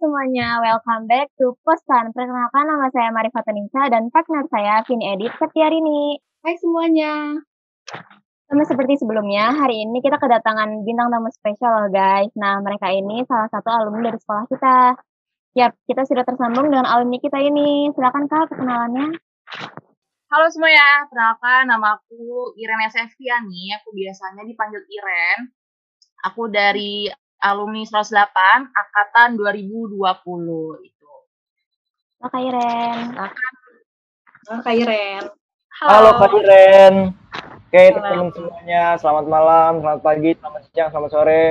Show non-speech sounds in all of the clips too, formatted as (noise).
semuanya, welcome back to Postan. Perkenalkan nama saya Marifat Nisa dan partner saya Vin Edit Setiarini. Hai semuanya. Sama seperti sebelumnya, hari ini kita kedatangan bintang tamu spesial loh guys. Nah, mereka ini salah satu alumni dari sekolah kita. Yap, kita sudah tersambung dengan alumni kita ini. Silakan Kak kenalannya. Halo semuanya, perkenalkan nama aku Iren Sefiani. Aku biasanya dipanggil Iren. Aku dari alumni 108 angkatan 2020 itu. Halo Kak Iren. Halo Kak Iren. Halo, Halo Kak Iren. Oke, teman-teman semuanya, selamat malam, selamat pagi, selamat siang, selamat sore.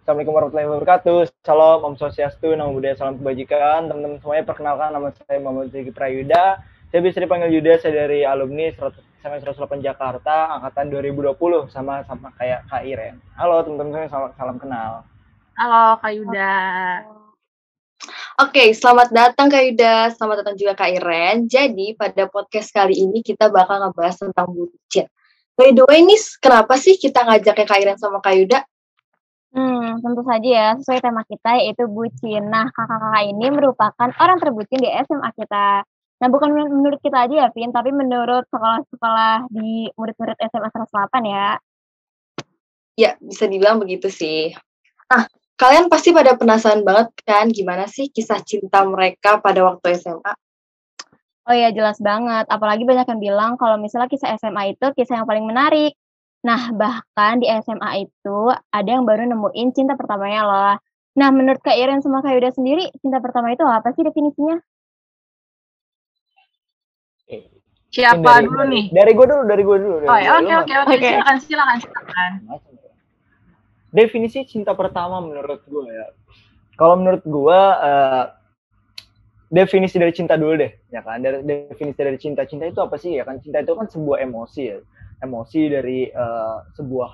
Assalamualaikum warahmatullahi wabarakatuh. Salam, Om Swastiastu, Namo Buddhaya, Salam Kebajikan. Teman-teman semuanya, perkenalkan nama saya Muhammad Zeki Prayuda. Saya bisa dipanggil Yuda, saya dari alumni 100, SMA 108 Jakarta, angkatan 2020, sama sama kayak Kak Iren. Halo teman-teman semuanya, salam, salam kenal. Halo Kak Yuda. Oke, selamat datang Kak Yuda, selamat datang juga Kak Iren. Jadi pada podcast kali ini kita bakal ngebahas tentang bucin. By the way, nih kenapa sih kita ngajaknya Kak Iren sama Kak Yuda? Hmm, tentu saja ya, sesuai tema kita yaitu bucin. Nah, kakak-kakak ini merupakan orang terbucin di SMA kita. Nah, bukan menurut kita aja ya, Vin, tapi menurut sekolah-sekolah di murid-murid SMA 108 ya. Ya, bisa dibilang begitu sih. Nah, Kalian pasti pada penasaran banget kan gimana sih kisah cinta mereka pada waktu SMA? Oh iya jelas banget, apalagi banyak yang bilang kalau misalnya kisah SMA itu kisah yang paling menarik. Nah bahkan di SMA itu ada yang baru nemuin cinta pertamanya loh. Nah menurut Kak Iren sama Kak Yuda sendiri, cinta pertama itu apa sih definisinya? Siapa dari, dulu nih? Dari gue dulu, dari gue dulu. oh, ya, oke, oke, oke. Silakan, silakan, silakan definisi cinta pertama menurut gue ya. Kalau menurut gue uh, definisi dari cinta dulu deh, ya kan? Dari definisi dari cinta, cinta itu apa sih ya kan? Cinta itu kan sebuah emosi ya, emosi dari uh, sebuah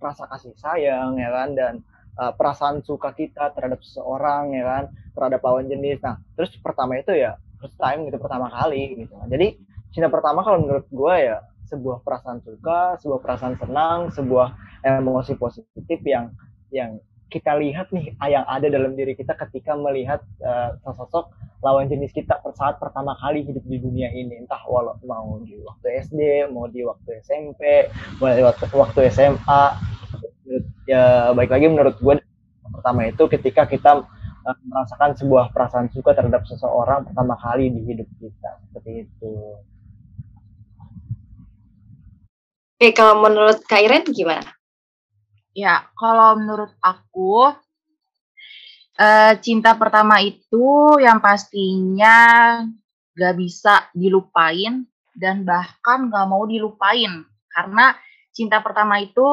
rasa kasih sayang ya kan dan uh, perasaan suka kita terhadap seseorang ya kan, terhadap lawan jenis. Nah, terus pertama itu ya first time gitu pertama kali gitu. Jadi cinta pertama kalau menurut gue ya sebuah perasaan suka, sebuah perasaan senang, sebuah emosi positif yang yang kita lihat nih yang ada dalam diri kita ketika melihat uh, sosok lawan jenis kita saat pertama kali hidup di dunia ini. Entah walau mau di waktu SD mau di waktu SMP mau di waktu, waktu SMA ya baik lagi menurut gue pertama itu ketika kita uh, merasakan sebuah perasaan suka terhadap seseorang pertama kali di hidup kita. Seperti itu. Oke, kalau menurut Kak Iren gimana? Ya, kalau menurut aku uh, cinta pertama itu yang pastinya gak bisa dilupain dan bahkan gak mau dilupain karena cinta pertama itu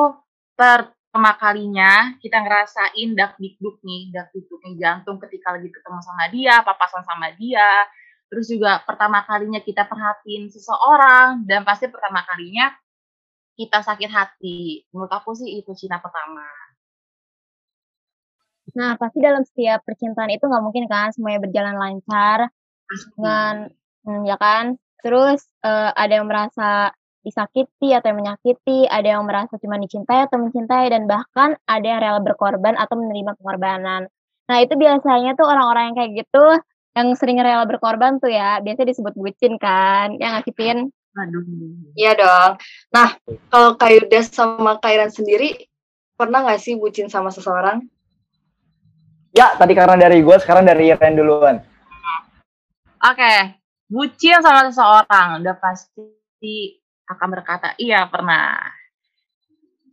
pertama kalinya kita ngerasain dak dikduk nih, dak dikduknya jantung ketika lagi ketemu sama dia, papasan sama dia, terus juga pertama kalinya kita perhatiin seseorang dan pasti pertama kalinya kita sakit hati. Menurut aku sih itu cinta pertama. Nah, pasti dalam setiap percintaan itu nggak mungkin kan semuanya berjalan lancar. Dengan, hmm, ya kan? Terus uh, ada yang merasa disakiti atau yang menyakiti, ada yang merasa cuma dicintai atau mencintai, dan bahkan ada yang rela berkorban atau menerima pengorbanan. Nah, itu biasanya tuh orang-orang yang kayak gitu, yang sering rela berkorban tuh ya, biasanya disebut bucin kan, yang ngasipin Aduh. Iya dong. Nah, kalau Kak Yuda sama Kairan sendiri, pernah nggak sih bucin sama seseorang? Ya, tadi karena dari gue, sekarang dari Iren duluan. Oke, okay. bucin sama seseorang, udah pasti akan berkata, iya pernah.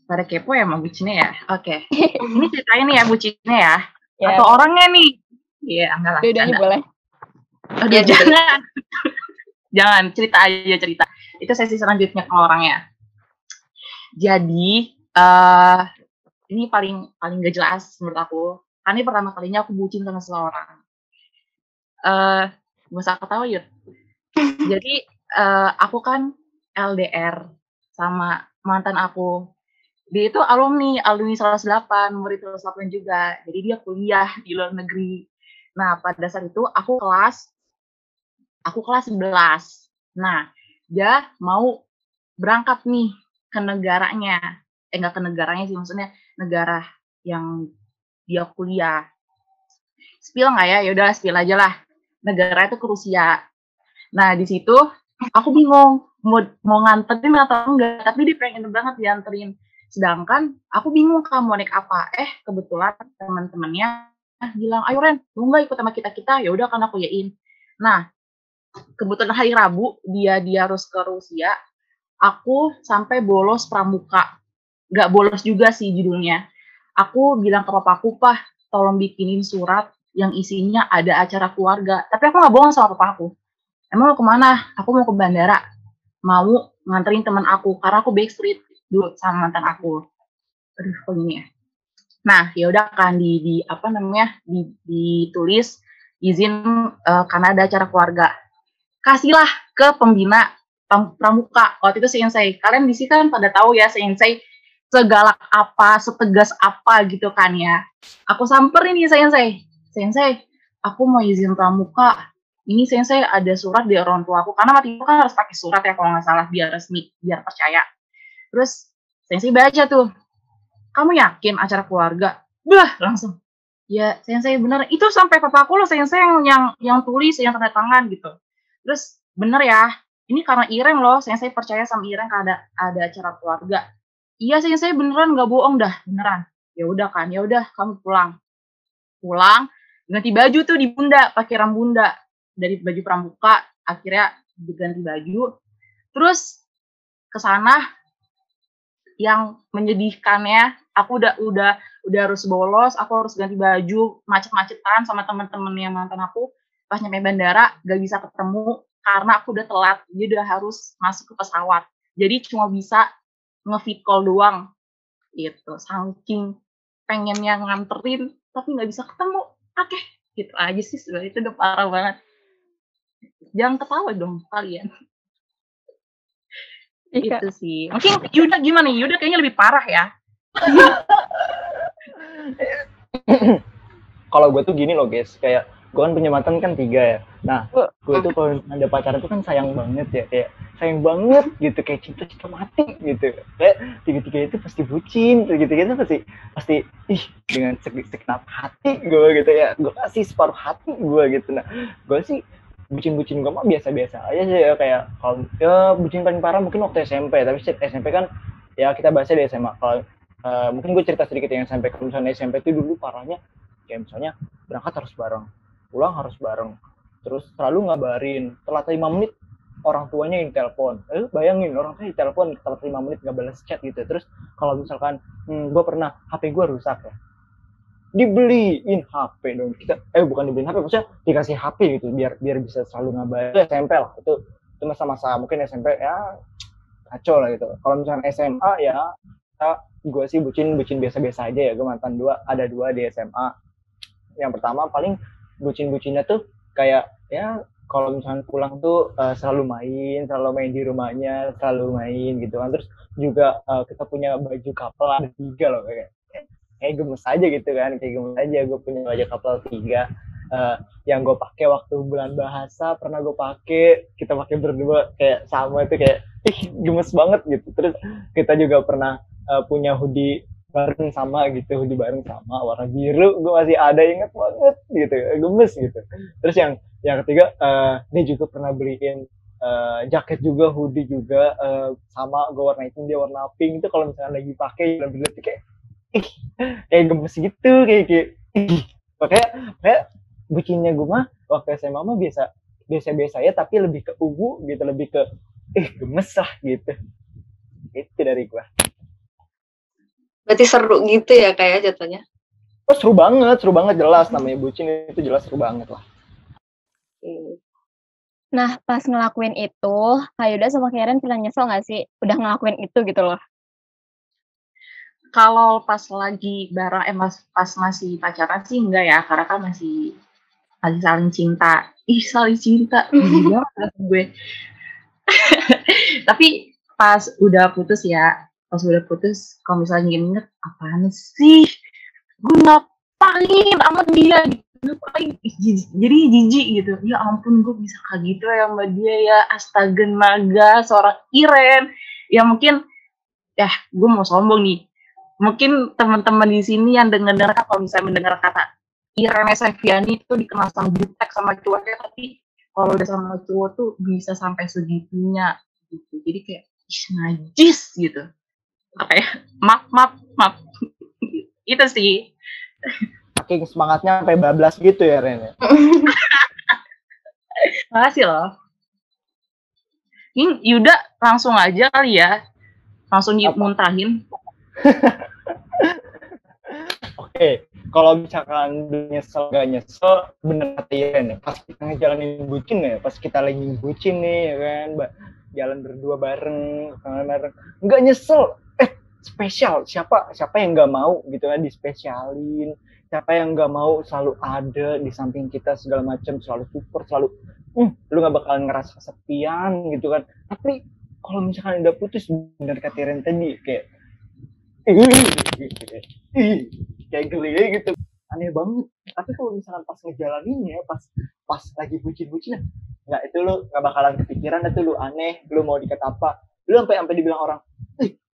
Pada kepo ya mau bucinnya ya? Oke. Okay. (laughs) Ini ceritain ya bucinnya ya? ya. Atau orangnya nih? Iya, enggak lah. Dua-duanya boleh. Oh, dia jangan. (laughs) jangan, cerita aja cerita itu sesi selanjutnya kalau orangnya. Jadi uh, ini paling paling gak jelas menurut aku. Karena ini pertama kalinya aku bucin sama seseorang. Uh, gak usah ketawa yuk. (laughs) Jadi uh, aku kan LDR sama mantan aku. Dia itu alumni alumni 108 murid 108 juga. Jadi dia kuliah di luar negeri. Nah pada saat itu aku kelas aku kelas 11 nah dia mau berangkat nih ke negaranya eh enggak ke negaranya sih maksudnya negara yang dia kuliah spill nggak ya? Ya udah spill aja lah. Negara itu ke Rusia. Nah di situ aku bingung mau mau nganterin atau enggak, tapi dia pengen banget dianterin. Sedangkan aku bingung mau naik apa. Eh kebetulan teman-temannya bilang, ayo Ren, mau nggak ikut sama kita kita? Ya udah kan aku yain. Nah kebetulan hari Rabu dia dia harus ke Rusia. Aku sampai bolos pramuka. Gak bolos juga sih judulnya. Aku bilang ke papaku, pah, tolong bikinin surat yang isinya ada acara keluarga. Tapi aku gak bohong sama papaku. Emang mau ke mana? Aku mau ke bandara. Mau nganterin teman aku. Karena aku backstreet dulu sama mantan aku. Aduh, kok gini ya? Nah, ya udah kan di, di apa namanya di, ditulis izin uh, karena ada acara keluarga. Kasihlah ke pembina pramuka. Waktu itu sensei. Kalian di sini kan pada tahu ya sensei segalak apa, setegas apa gitu kan ya. Aku samperin nih sensei. Sensei, aku mau izin pramuka. Ini sensei ada surat di orang tua aku. Karena waktu itu kan harus pakai surat ya kalau nggak salah biar resmi, biar percaya. Terus sensei baca tuh. Kamu yakin acara keluarga? Bah, langsung. Ya, sensei bener. Itu sampai papa aku loh sensei yang yang, yang tulis, yang tanda tangan gitu. Terus bener ya, ini karena Ireng loh, sensei percaya sama Ireng ada ada acara keluarga. Iya sih saya beneran nggak bohong dah beneran. Ya udah kan ya udah kamu pulang. Pulang ganti baju tuh di bunda pakai rambunda dari baju pramuka akhirnya diganti baju. Terus ke sana yang menyedihkannya aku udah udah udah harus bolos aku harus ganti baju macet-macetan sama temen-temen yang mantan aku pas nyampe bandara gak bisa ketemu karena aku udah telat. Jadi udah harus masuk ke pesawat. Jadi cuma bisa nge call doang. Gitu. Saking pengennya nganterin tapi nggak bisa ketemu. Oke okay. gitu aja sih sebenarnya. Itu udah parah banget. Jangan ketawa dong kalian. Iya. itu sih. Mungkin Yuda gimana Yuda kayaknya lebih parah ya. (laughs) Kalau gue tuh gini loh guys. Kayak gue kan punya mantan kan tiga ya. Nah gue tuh kalau ada pacaran tuh kan sayang banget ya kayak sayang banget gitu kayak cinta-cinta mati gitu. Kayak tiga-tiga itu pasti bucin tiga-tiga itu pasti pasti ih dengan segenap hati gue gitu ya. Gue kasih separuh hati gue gitu. Nah gue sih bucin-bucin gue mah biasa-biasa aja sih ya kayak kalau ya bucin paling parah mungkin waktu SMP tapi SMP kan ya kita bahasnya di SMA kalau uh, mungkin gue cerita sedikit yang SMP kalau misalnya SMP itu dulu parahnya kayak misalnya berangkat harus bareng pulang harus bareng. Terus selalu ngabarin telat lima menit orang tuanya yang telepon. Eh bayangin orang tuanya telepon telat lima menit nggak balas chat gitu. Terus kalau misalkan hmm, gue pernah HP gue rusak ya. Dibeliin HP dong. Kita eh bukan dibeliin HP maksudnya dikasih HP gitu biar biar bisa selalu ngabarin. Itu SMP lah itu itu masa-masa mungkin SMP ya kacau lah gitu. Kalau misalkan SMA ya gue sih bucin bucin biasa-biasa aja ya gue mantan dua ada dua di SMA yang pertama paling bucin-bucinnya tuh kayak ya kalau misalnya pulang tuh uh, selalu main, selalu main di rumahnya, selalu main gitu kan. Terus juga uh, kita punya baju couple ada tiga loh kayak kayak gemes aja gitu kan, kayak gemes aja gue punya baju couple tiga uh, yang gue pakai waktu bulan bahasa pernah gue pakai kita pakai berdua kayak sama itu kayak ih gemes banget gitu. Terus kita juga pernah uh, punya hoodie bareng sama gitu di bareng sama warna biru gue masih ada inget banget gitu gemes gitu. Terus yang yang ketiga uh, dia juga pernah beliin uh, jaket juga hoodie juga uh, sama gue warna hitam dia warna pink itu kalau misalnya lagi pakai dan berarti kayak ih kayak gemes gitu kayak kayak ih. Kayak bikinnya gue mah waktu SMA mah biasa biasa-biasa ya tapi lebih ke ubu gitu lebih ke ih gemes lah gitu. Itu dari gue Berarti seru gitu ya kayak ya jatuhnya? Oh seru banget, seru banget jelas namanya bucin itu jelas seru banget lah. Nah pas ngelakuin itu, Kak Yuda sama Karen pernah nyesel gak sih udah ngelakuin itu gitu loh? Kalau pas lagi bareng, eh mas, pas masih pacaran sih enggak ya, karena kan masih masih saling cinta. Ih saling cinta, (laughs) gue. (laughs) Tapi pas udah putus ya, pas udah putus kalau misalnya inget apaan sih? Gue ngapain sama dia ngapain jadi jijik gitu. Ya ampun gue bisa kayak gitu ya sama dia ya. Astaga naga seorang Iren. Ya mungkin ya gue mau sombong nih. Mungkin teman-teman di sini yang dengar-dengar kalau misalnya mendengar kata Irene Seviani itu dikenal sama jutek sama cowoknya tapi kalau udah sama cowok tuh bisa sampai segitunya gitu. Jadi kayak najis gitu kayak maaf maaf maaf itu sih saking semangatnya sampai bablas gitu ya Ren ya? (laughs) makasih loh ini Yuda langsung aja kali ya langsung Apa? muntahin (laughs) Oke, kalau misalkan nyesel gak nyesel, bener kata Iren ya. Pas kita ngejalanin bucin ya, pas kita lagi bucin nih ya kan, jalan berdua bareng, kangen bareng, nggak nyesel. Spesial. Siapa siapa yang nggak mau gitu kan dispesialin? Siapa yang nggak mau selalu ada di samping kita segala macam, selalu support, selalu, hmm, lu nggak bakalan ngerasa kesepian gitu kan. Tapi kalau misalkan udah putus, bener kata Iren tadi kayak ih, kayak geli gitu aneh banget tapi kalau misalkan pas ngejalaninnya pas pas lagi bucin-bucin nggak itu lu nggak bakalan kepikiran itu lu aneh lu mau dikata apa lu sampai sampai dibilang orang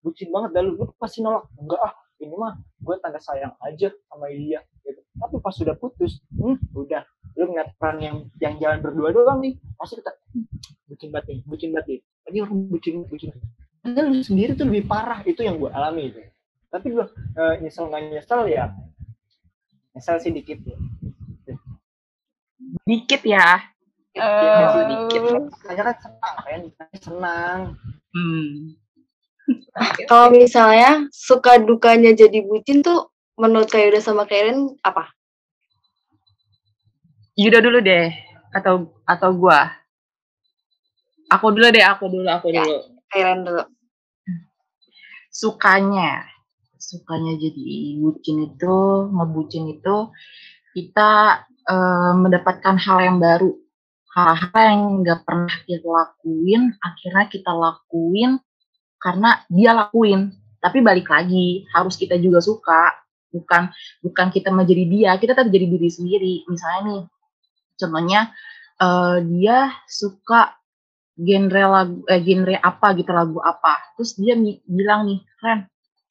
bucin banget dah lu lu pasti nolak. Enggak ah ini mah gue tanda sayang aja sama dia gitu. Tapi pas sudah putus hmm, udah. Lu ngeliat peran yang yang jalan berdua doang nih pasti kita "Hmm, bucin banget nih bucin banget nih. Ini orang bucin bucin. Padahal lu sendiri tuh lebih parah itu yang gue alami itu tapi gue eh, nyesel nggak nyesel ya nyesel sih dikit ya. Dikit ya? Eh, dikit. Kayaknya kan senang kan senang. Hmm. Kalau misalnya suka dukanya jadi bucin tuh menurut Kak Yuda sama Karen apa? Yuda dulu deh atau atau gua aku dulu deh aku dulu aku Ya. dulu Karen dulu. sukanya sukanya jadi bucin itu ngebucin itu kita eh, mendapatkan hal yang baru hal-hal yang nggak pernah kita lakuin akhirnya kita lakuin karena dia lakuin. Tapi balik lagi harus kita juga suka. Bukan bukan kita menjadi dia kita tetap jadi diri sendiri. Misalnya nih contohnya eh, dia suka genre lagu eh, genre apa gitu lagu apa. Terus dia bilang nih Ren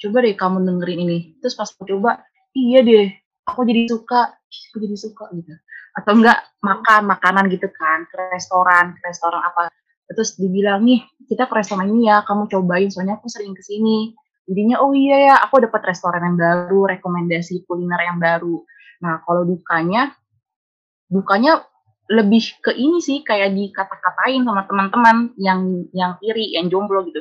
coba deh kamu dengerin ini. Terus pas aku coba iya deh aku jadi suka. Aku jadi suka gitu. Atau enggak makan makanan gitu kan ke restoran ke restoran apa terus dibilang nih kita ke restoran ini ya kamu cobain soalnya aku sering ke sini jadinya oh iya ya aku dapat restoran yang baru rekomendasi kuliner yang baru. Nah kalau dukanya dukanya lebih ke ini sih kayak dikata-katain sama teman-teman yang yang iri yang jomblo gitu.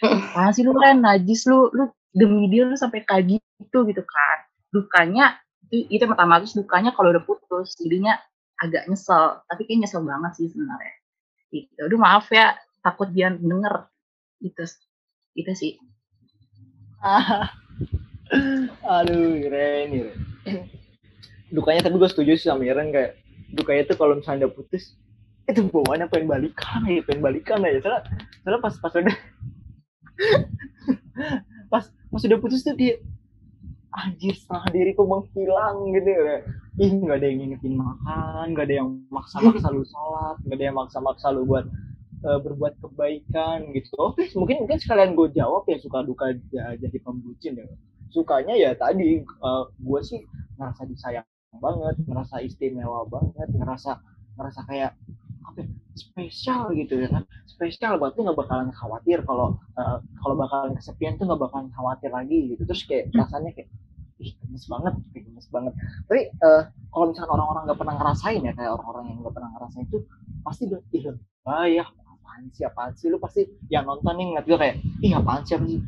Apaan sih lu Ren, najis lu, lu demi dia lu sampai kayak gitu gitu kan. Dukanya itu, itu yang pertama terus dukanya kalau udah putus jadinya agak nyesel, tapi kayak nyesel banget sih sebenarnya. Gitu. Aduh maaf ya, takut dia denger. Gitu. Itu sih. (laughs) aduh Iren Iren dukanya tapi gue setuju sih sama Iren kayak dukanya tuh kalau misalnya udah putus itu bawaannya pengen balikan ya pengen balikan aja soalnya soalnya pas pas udah (laughs) pas pas udah putus tuh dia anjir setengah diri kok menghilang gitu ya ih nggak ada yang ngingetin makan nggak ada yang maksa-maksa lu sholat nggak ada yang maksa-maksa lu buat eh, berbuat kebaikan gitu. Mungkin mungkin sekalian gue jawab ya suka duka ja- jadi pembucin ya. Sukanya ya tadi gue sih ngerasa disayang banget ngerasa istimewa banget ngerasa ngerasa kayak apa ya, spesial gitu ya kan. Spesial buat tuh nggak bakalan khawatir kalau eh, kalau bakalan kesepian tuh nggak bakalan khawatir lagi gitu. Terus kayak rasanya kayak ih gemes banget kayak gemes banget. Tapi eh, kalau misalkan orang-orang nggak pernah ngerasain ya kayak orang-orang yang nggak pernah ngerasain itu pasti udah ih bahaya apaan sih apaan sih? Lu pasti yang nonton nih ngeliat gue kayak ih apaan sih apa sih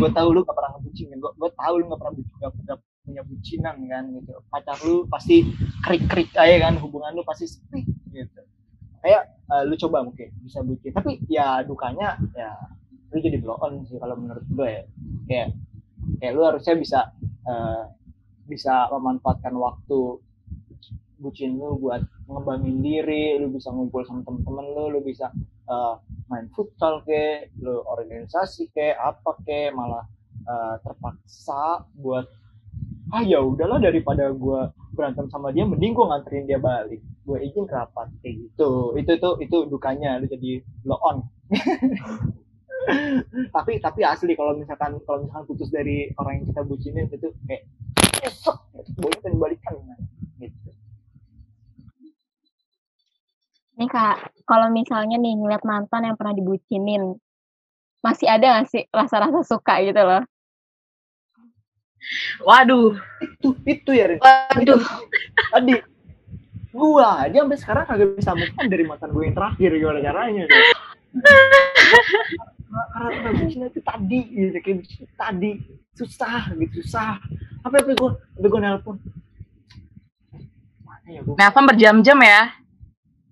gue tahu lu gak pernah ngebucin gue gue tahu lu gak pernah bucin gak, gak punya bucinan kan gitu. Pacar lu pasti krik krik aja kan hubungan lu pasti sepi gitu. Kayak eh, lu coba mungkin bisa bucin tapi ya dukanya ya lu jadi blow on sih kalau menurut gue ya. Kayak kayak lu harusnya bisa eh, bisa memanfaatkan waktu bucin lu buat ngembangin diri, lu bisa ngumpul sama temen-temen lu, lu bisa eh, main futsal ke, lu organisasi ke, apa ke, malah eh, terpaksa buat ah ya udahlah daripada gua berantem sama dia, mending gua nganterin dia balik, gue izin rapat kayak gitu, itu tuh itu dukanya lu jadi blow on. (laughs) tapi tapi asli kalau misalkan kalau misalkan putus dari orang yang kita bucinin itu kayak nyesek boleh kan balikan gitu. Ini kak kalau misalnya nih ngeliat mantan yang pernah dibucinin masih ada gak sih rasa-rasa suka gitu loh? Waduh. Itu itu ya Rin. waduh. itu, tadi. Gua aja sampai sekarang kagak bisa move dari mantan gue yang terakhir gimana caranya. Gitu karena bucinnya itu tadi gitu kayak tadi. Susah gitu susah. Apa apa gue apa gue nelpon? Mana ya gue Nelfon berjam-jam ya.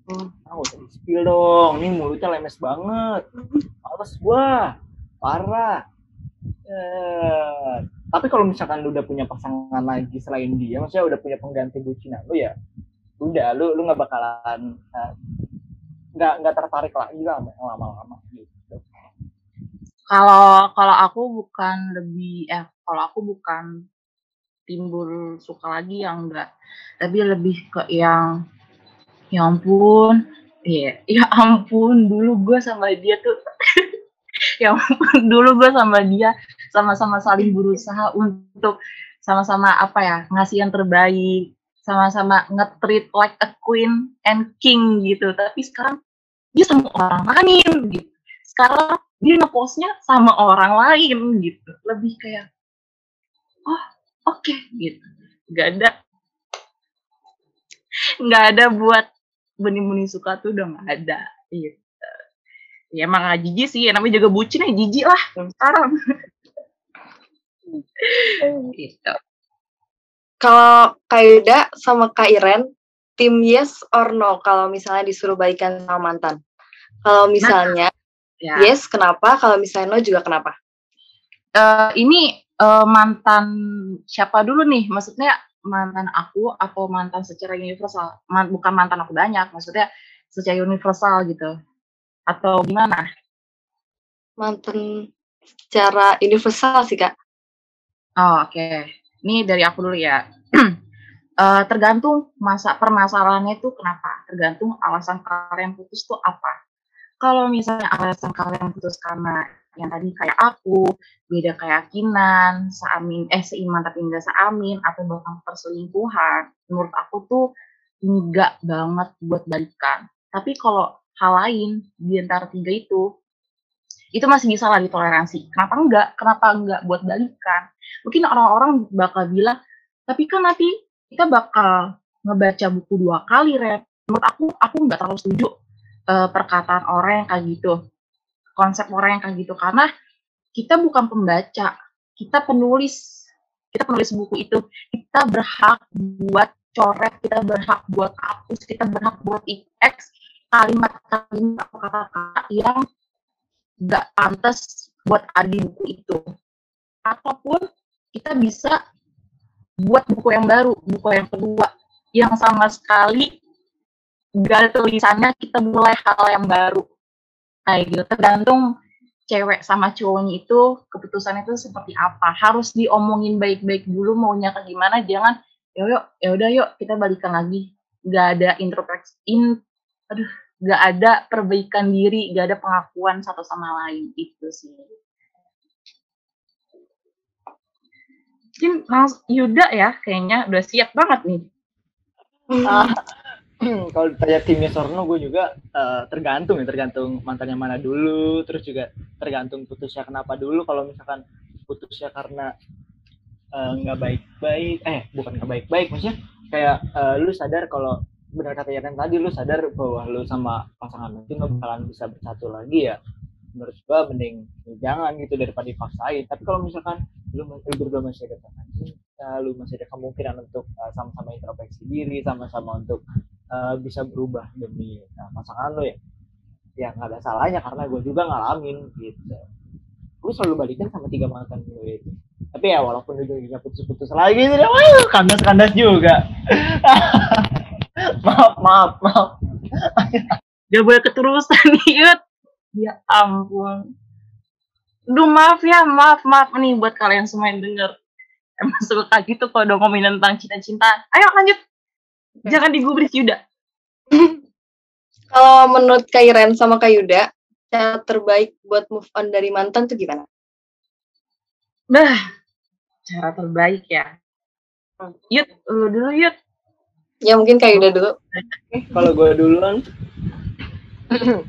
tahu usah spill dong. Ini mulutnya lemes banget. Males gua. Parah. Eh, tapi kalau misalkan lu udah punya pasangan lagi selain dia maksudnya udah punya pengganti bucinan lu ya? Udah lu lu nggak bakalan eh, nggak nggak tertarik lagi lah lama-lama Kalau kalau aku bukan lebih eh kalau aku bukan timbul suka lagi yang enggak, tapi lebih ke yang ya ampun, iya, ya ampun dulu gue sama dia tuh (laughs) ya ampun dulu gue sama dia sama-sama saling berusaha untuk sama-sama apa ya ngasih yang terbaik sama-sama nge-treat like a queen and king gitu. Tapi sekarang dia sama orang lain gitu. Sekarang dia ngepostnya sama orang lain gitu. Lebih kayak oh oke gitu. Nggak ada nggak ada buat benih-benih suka tuh udah nggak ada gitu. Ya emang nggak jijik sih ya namanya juga bucin ya jijik lah sekarang. (laughs) Gitu. Kalau Kak Yuda sama Kak Iren, tim yes or no kalau misalnya disuruh baikan sama mantan? Kalau misalnya ya yes, kenapa? Kalau misalnya no juga kenapa? Eh, ini eh, mantan siapa dulu nih maksudnya mantan aku atau mantan secara universal Man- bukan mantan aku banyak maksudnya secara universal gitu atau gimana Mantan secara universal sih Kak. Oh, oke. Ini dari aku dulu ya. (clears throat) Eh, tergantung masa permasalahannya itu kenapa. Tergantung alasan kalian putus tuh apa. Kalau misalnya alasan kalian putus karena yang tadi kayak aku, beda keyakinan, seamin, eh seiman tapi enggak seamin, atau bahkan perselingkuhan, menurut aku tuh enggak banget buat balikan. Tapi kalau hal lain di antara tiga itu, itu masih bisa lah ditoleransi. Kenapa enggak? Kenapa enggak buat balikan? Mungkin orang-orang bakal bilang, tapi kan nanti kita bakal ngebaca buku dua kali, Red. Menurut aku, aku nggak terlalu setuju eh, perkataan orang yang kayak gitu. Konsep orang yang kayak gitu. Karena kita bukan pembaca, kita penulis. Kita penulis buku itu. Kita berhak buat coret, kita berhak buat hapus, kita berhak buat X kalimat-kalimat kata-kata yang nggak pantas buat ada di buku itu. Ataupun kita bisa buat buku yang baru, buku yang kedua, yang sama sekali ada tulisannya kita mulai hal yang baru. Kayak gitu, tergantung cewek sama cowoknya itu keputusan itu seperti apa. Harus diomongin baik-baik dulu maunya ke gimana, jangan ya yuk ya udah yuk kita balikan lagi. Gak ada introspeksi, in, aduh, gak ada perbaikan diri, gak ada pengakuan satu sama lain itu sih. Mungkin Yuda ya kayaknya udah siap banget nih. Ah, (clears throat) kalau ditanya timnya Sorno gue juga eh, tergantung ya tergantung mantannya mana dulu terus juga tergantung putusnya kenapa dulu. Kalau misalkan putusnya karena eh, nggak baik-baik eh bukan nggak baik-baik maksudnya kayak eh, lu sadar kalau benar kata Yaran tadi lu sadar bahwa lu sama pasangan itu nggak bakalan bisa bersatu lagi ya. Menurut gua mending jangan gitu daripada dipaksain. Tapi kalau misalkan lu, lu berdua masih ada pasangan cinta lu masih ada kemungkinan untuk uh, sama-sama introspeksi diri sama-sama untuk uh, bisa berubah demi uh, pasangan lu ya ya nggak ada salahnya karena gue juga ngalamin gitu gue selalu balikan sama tiga mantan gue itu tapi ya walaupun ujung-ujungnya putus-putus lagi gitu wah kandas-kandas juga (laughs) maaf maaf maaf Gak boleh keterusan (laughs) Yud. Ya ampun. Duh, maaf ya, maaf, maaf nih buat kalian semua yang denger. Emang suka gitu kalau udah ngomongin tentang cinta-cintaan. Ayo lanjut. Jangan digubris Yuda. (laughs) Kalau menurut Kak Iren sama Kak Yuda, cara terbaik buat move on dari mantan tuh gimana? Bah, cara terbaik ya. Yud, lu dulu Yud. Ya mungkin Kak Yuda dulu. kalau gue duluan (clears throat)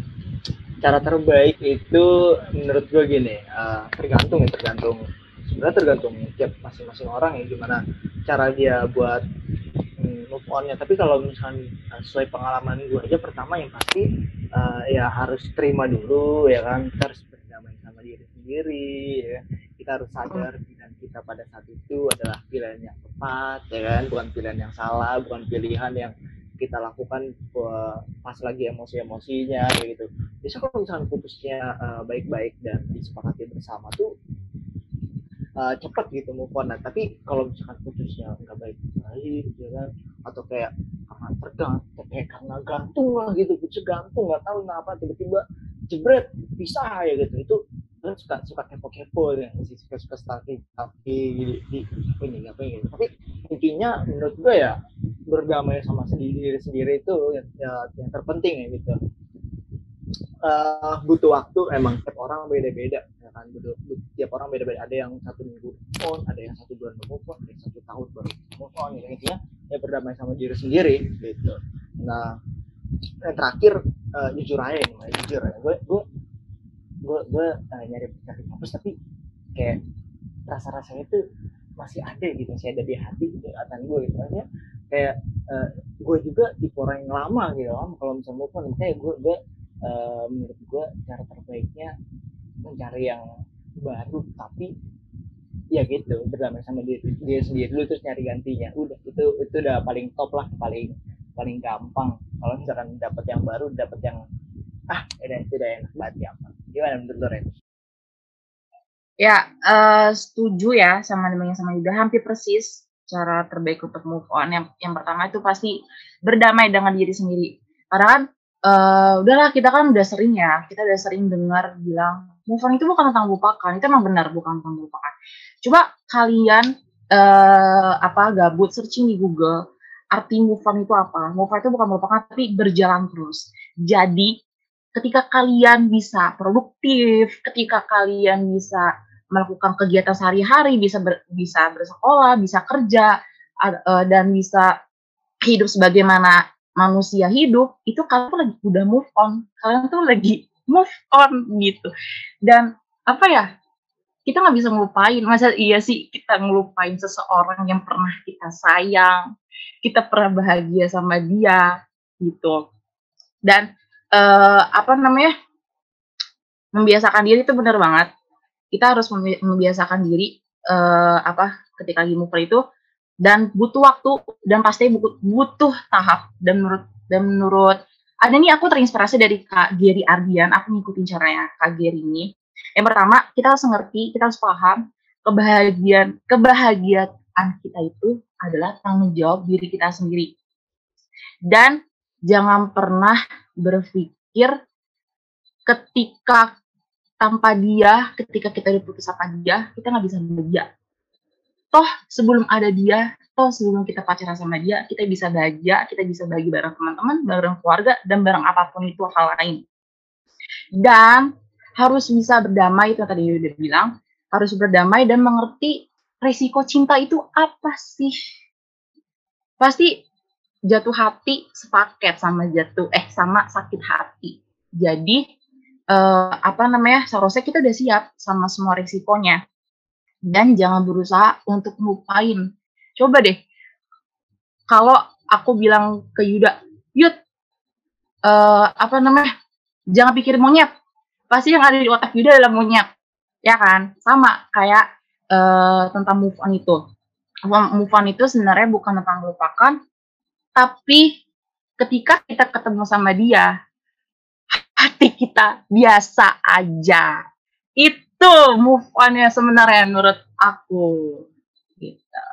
cara terbaik itu menurut gue gini uh, tergantung ya tergantung sebenarnya tergantung tiap masing-masing orang ya gimana cara dia buat move onnya. Tapi kalau misalnya uh, sesuai pengalaman gue aja pertama yang pasti uh, ya harus terima dulu ya kan. Kita harus berdamai sama diri sendiri ya. Kita harus sadar pilihan kita pada saat itu adalah pilihan yang tepat ya kan. Bukan pilihan yang salah bukan pilihan yang kita lakukan pas lagi emosi-emosinya gitu. Bisa kalau misalnya putusnya uh, baik-baik dan disepakati bersama tuh uh, cepat gitu move. Nah, tapi kalau misalkan putusnya nggak baik-baik, ya kan, atau kayak karena tergantung, kayak karena gantung lah gitu, putus gantung nggak tahu kenapa tiba-tiba jebret bisa ya gitu. Itu kan suka suka kepo-kepo ya suka suka stalking tapi di, di ini apa gitu tapi intinya menurut gue ya berdamai sama sendiri sendiri itu yang, ya, yang terpenting ya gitu uh, butuh waktu emang tiap orang beda-beda ya kan butuh, butuh tiap orang beda-beda ada yang satu minggu on ada yang satu bulan move on ada yang satu tahun baru move on gitu intinya ya berdamai sama diri sendiri gitu. Nah yang terakhir uh, jujur aja nih jujur ya. Gue gue gue gue uh, nyari cari kampus tapi kayak rasa rasanya itu masih ada gitu masih ada di hati gitu atan gue gitu. Aja kayak uh, gue juga tipe orang yang lama gitu kan kalau misalnya on kayak gue gue uh, menurut gue cara terbaiknya mencari yang baru tapi ya gitu berdamai sama diri dia sendiri dulu terus nyari gantinya udah itu itu udah paling top lah paling paling gampang kalau misalkan dapat yang baru dapat yang ah udah itu udah enak banget ya gimana menurut lo Ren? Ya, uh, setuju ya sama namanya sama Yuda, hampir persis cara terbaik untuk move on. Yang yang pertama itu pasti berdamai dengan diri sendiri. Karena kan uh, udahlah kita kan udah sering ya, kita udah sering dengar bilang move on itu bukan tentang lupakan. Itu emang benar bukan tentang lupakan. Coba kalian uh, apa gabut searching di Google arti move on itu apa? Move on itu bukan melupakan tapi berjalan terus. Jadi ketika kalian bisa produktif, ketika kalian bisa melakukan kegiatan sehari-hari, bisa ber, bisa bersekolah, bisa kerja uh, dan bisa hidup sebagaimana manusia hidup, itu kalian tuh lagi udah move on. Kalian tuh lagi move on gitu. Dan apa ya? Kita nggak bisa ngelupain. Masa iya sih kita ngelupain seseorang yang pernah kita sayang, kita pernah bahagia sama dia gitu. Dan uh, apa namanya membiasakan diri itu benar banget kita harus membiasakan diri uh, apa ketika lagi move itu dan butuh waktu dan pasti butuh, butuh tahap dan menurut dan menurut ada nih aku terinspirasi dari Kak Geri Ardian. Aku ngikutin caranya Kak Geri ini. Yang pertama kita harus ngerti kita harus paham kebahagiaan kebahagiaan kita itu adalah tanggung jawab diri kita sendiri. Dan jangan pernah berpikir ketika tanpa dia, ketika kita diputus sama dia, kita nggak bisa bahagia. Toh sebelum ada dia, toh sebelum kita pacaran sama dia, kita bisa bahagia, kita bisa bagi bareng teman-teman, bareng keluarga, dan bareng apa pun itu hal lain. Dan harus bisa berdamai, itu tadi udah bilang, harus berdamai dan mengerti resiko cinta itu apa sih. Pasti jatuh hati sepaket sama jatuh eh sama sakit hati. Jadi uh, apa namanya seharusnya kita udah siap sama semua risikonya dan jangan berusaha untuk melupain. Coba deh kalau aku bilang ke Yuda, Yud, uh, apa namanya, jangan pikir monyet. Pasti yang ada di otak Yuda adalah monyet, ya kan? Sama kayak uh, tentang move on itu. Move on itu sebenarnya bukan tentang melupakan, tapi ketika kita ketemu sama dia, hati kita biasa aja. Itu move on ya sebenarnya menurut aku. Gitu.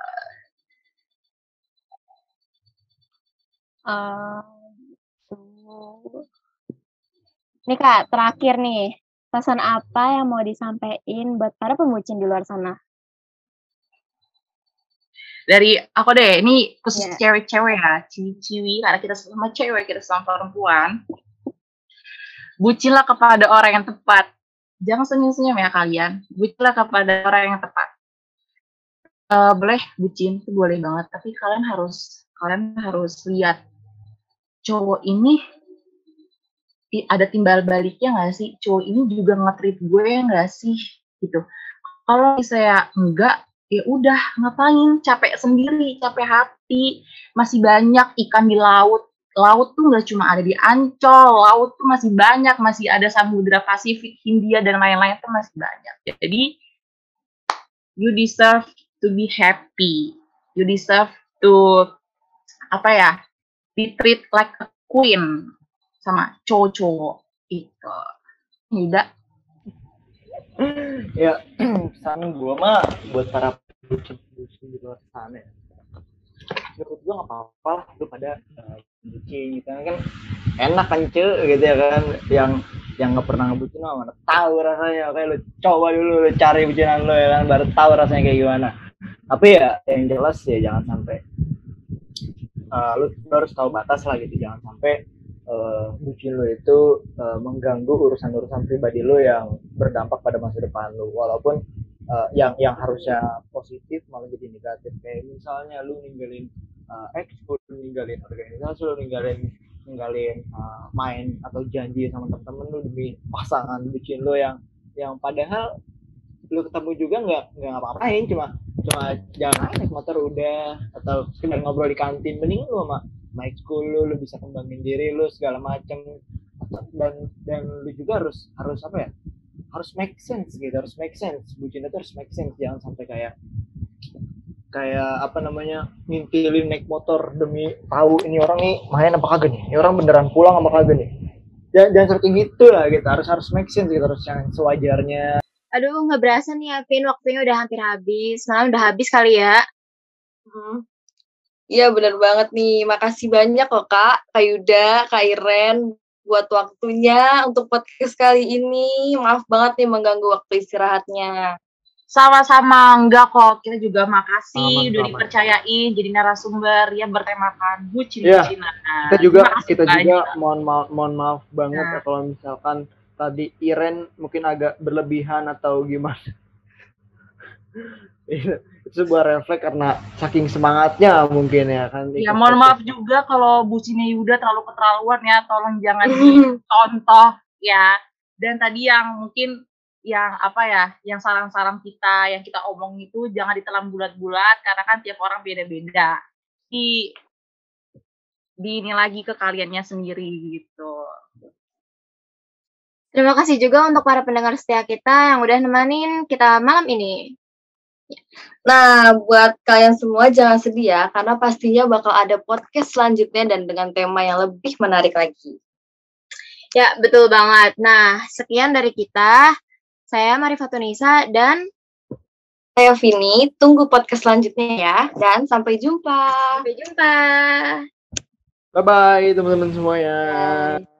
Uh, ini kak, terakhir nih, pesan apa yang mau disampaikan buat para pemucin di luar sana? dari aku deh ini khusus yeah. cewek-cewek ya ciwi-ciwi karena kita sama cewek kita sama perempuan bucilah kepada orang yang tepat jangan senyum-senyum ya kalian. Bucilah kepada orang yang tepat. Uh, boleh bucin itu boleh banget. Tapi kalian harus kalian harus lihat cowok ini ada timbal baliknya nggak sih? Cowok ini juga nge-treat gue nggak sih? Gitu. Kalau saya enggak ya udah ngapain? Capek sendiri capek hati. Masih banyak ikan di laut laut tuh nggak cuma ada di Ancol laut tuh masih banyak masih ada Samudra Pasifik Hindia dan lain-lain tuh masih banyak. Jadi you deserve to be happy. You deserve to apa ya di treat like a queen sama cowok-cowok itu. Tidak ya pesan gue mah buat para bucin-bucin di luar sana ya. Menurut gue nggak apa-apa lah lu pada uh, bucin gitu. Kan enak kan ce gitu ya kan. Yang yang nggak pernah ngebucin mah mana tahu rasanya. Kayak lu coba dulu lu cari bucinan lu ya kan baru tahu rasanya kayak gimana. Tapi ya yang jelas ya jangan sampai uh, harus tahu batas lah gitu. Jangan sampai uh, bucin lu itu uh, mengganggu urusan-urusan pribadi lu yang berdampak pada masa depan lu. Walaupun uh, yang yang harusnya positif malah jadi negatif. Kayak misalnya lu ninggalin uh, ekskul lu ninggalin organisasi lu ninggalin ninggalin uh, main atau janji sama temen-temen lu demi pasangan bucin lu yang yang padahal lu ketemu juga nggak nggak ngapa-ngapain cuma cuma jangan naik motor udah atau sekedar ngobrol di kantin. Mending lu sama sama ekskul lu lu bisa kembangin diri lu segala macam dan dan lu juga harus harus apa ya harus make sense gitu harus make sense. Bucin itu harus make sense jangan sampai kayak kayak apa namanya ngintilin naik motor demi tahu ini orang nih main apa kagak nih ini orang beneran pulang apa kagak nih jangan jangan seperti gitu lah gitu harus harus make sense gitu harus yang sewajarnya Aduh, nggak berasa nih Vin. Waktunya udah hampir habis. Malam udah habis kali ya. Hmm. Iya bener banget nih. Makasih banyak loh Kak, Kak Yuda, Kak Iren buat waktunya untuk podcast kali ini. Maaf banget nih mengganggu waktu istirahatnya. Sama-sama enggak kok kita juga makasih Aman, udah aman. dipercayain jadi narasumber yang bertemakan bucin Iya. bucinan kita juga Makasih kita banyak. juga mohon maaf mohon maaf banget Nah. ya kalau misalkan tadi Iren mungkin agak berlebihan atau gimana (laughs) itu sebuah refleks karena saking semangatnya mungkin ya kan Ya mohon maaf juga kalau bucinnya Yuda terlalu keterlaluan ya, tolong jangan dicontoh ya. Dan tadi yang mungkin yang apa ya, yang saran-saran kita, yang kita omong itu jangan ditelan bulat-bulat karena kan tiap orang beda-beda. Di di ini lagi ke kaliannya sendiri gitu. Terima kasih juga untuk para pendengar setia kita yang udah nemenin kita malam ini. Nah, buat kalian semua jangan sedih ya, karena pastinya bakal ada podcast selanjutnya dan dengan tema yang lebih menarik lagi. Ya, betul banget. Nah, sekian dari kita. Saya Marifatunisa dan Saya Vini, tunggu podcast selanjutnya ya, dan sampai jumpa. sampai jumpa. bye bye teman-teman semuanya Bye.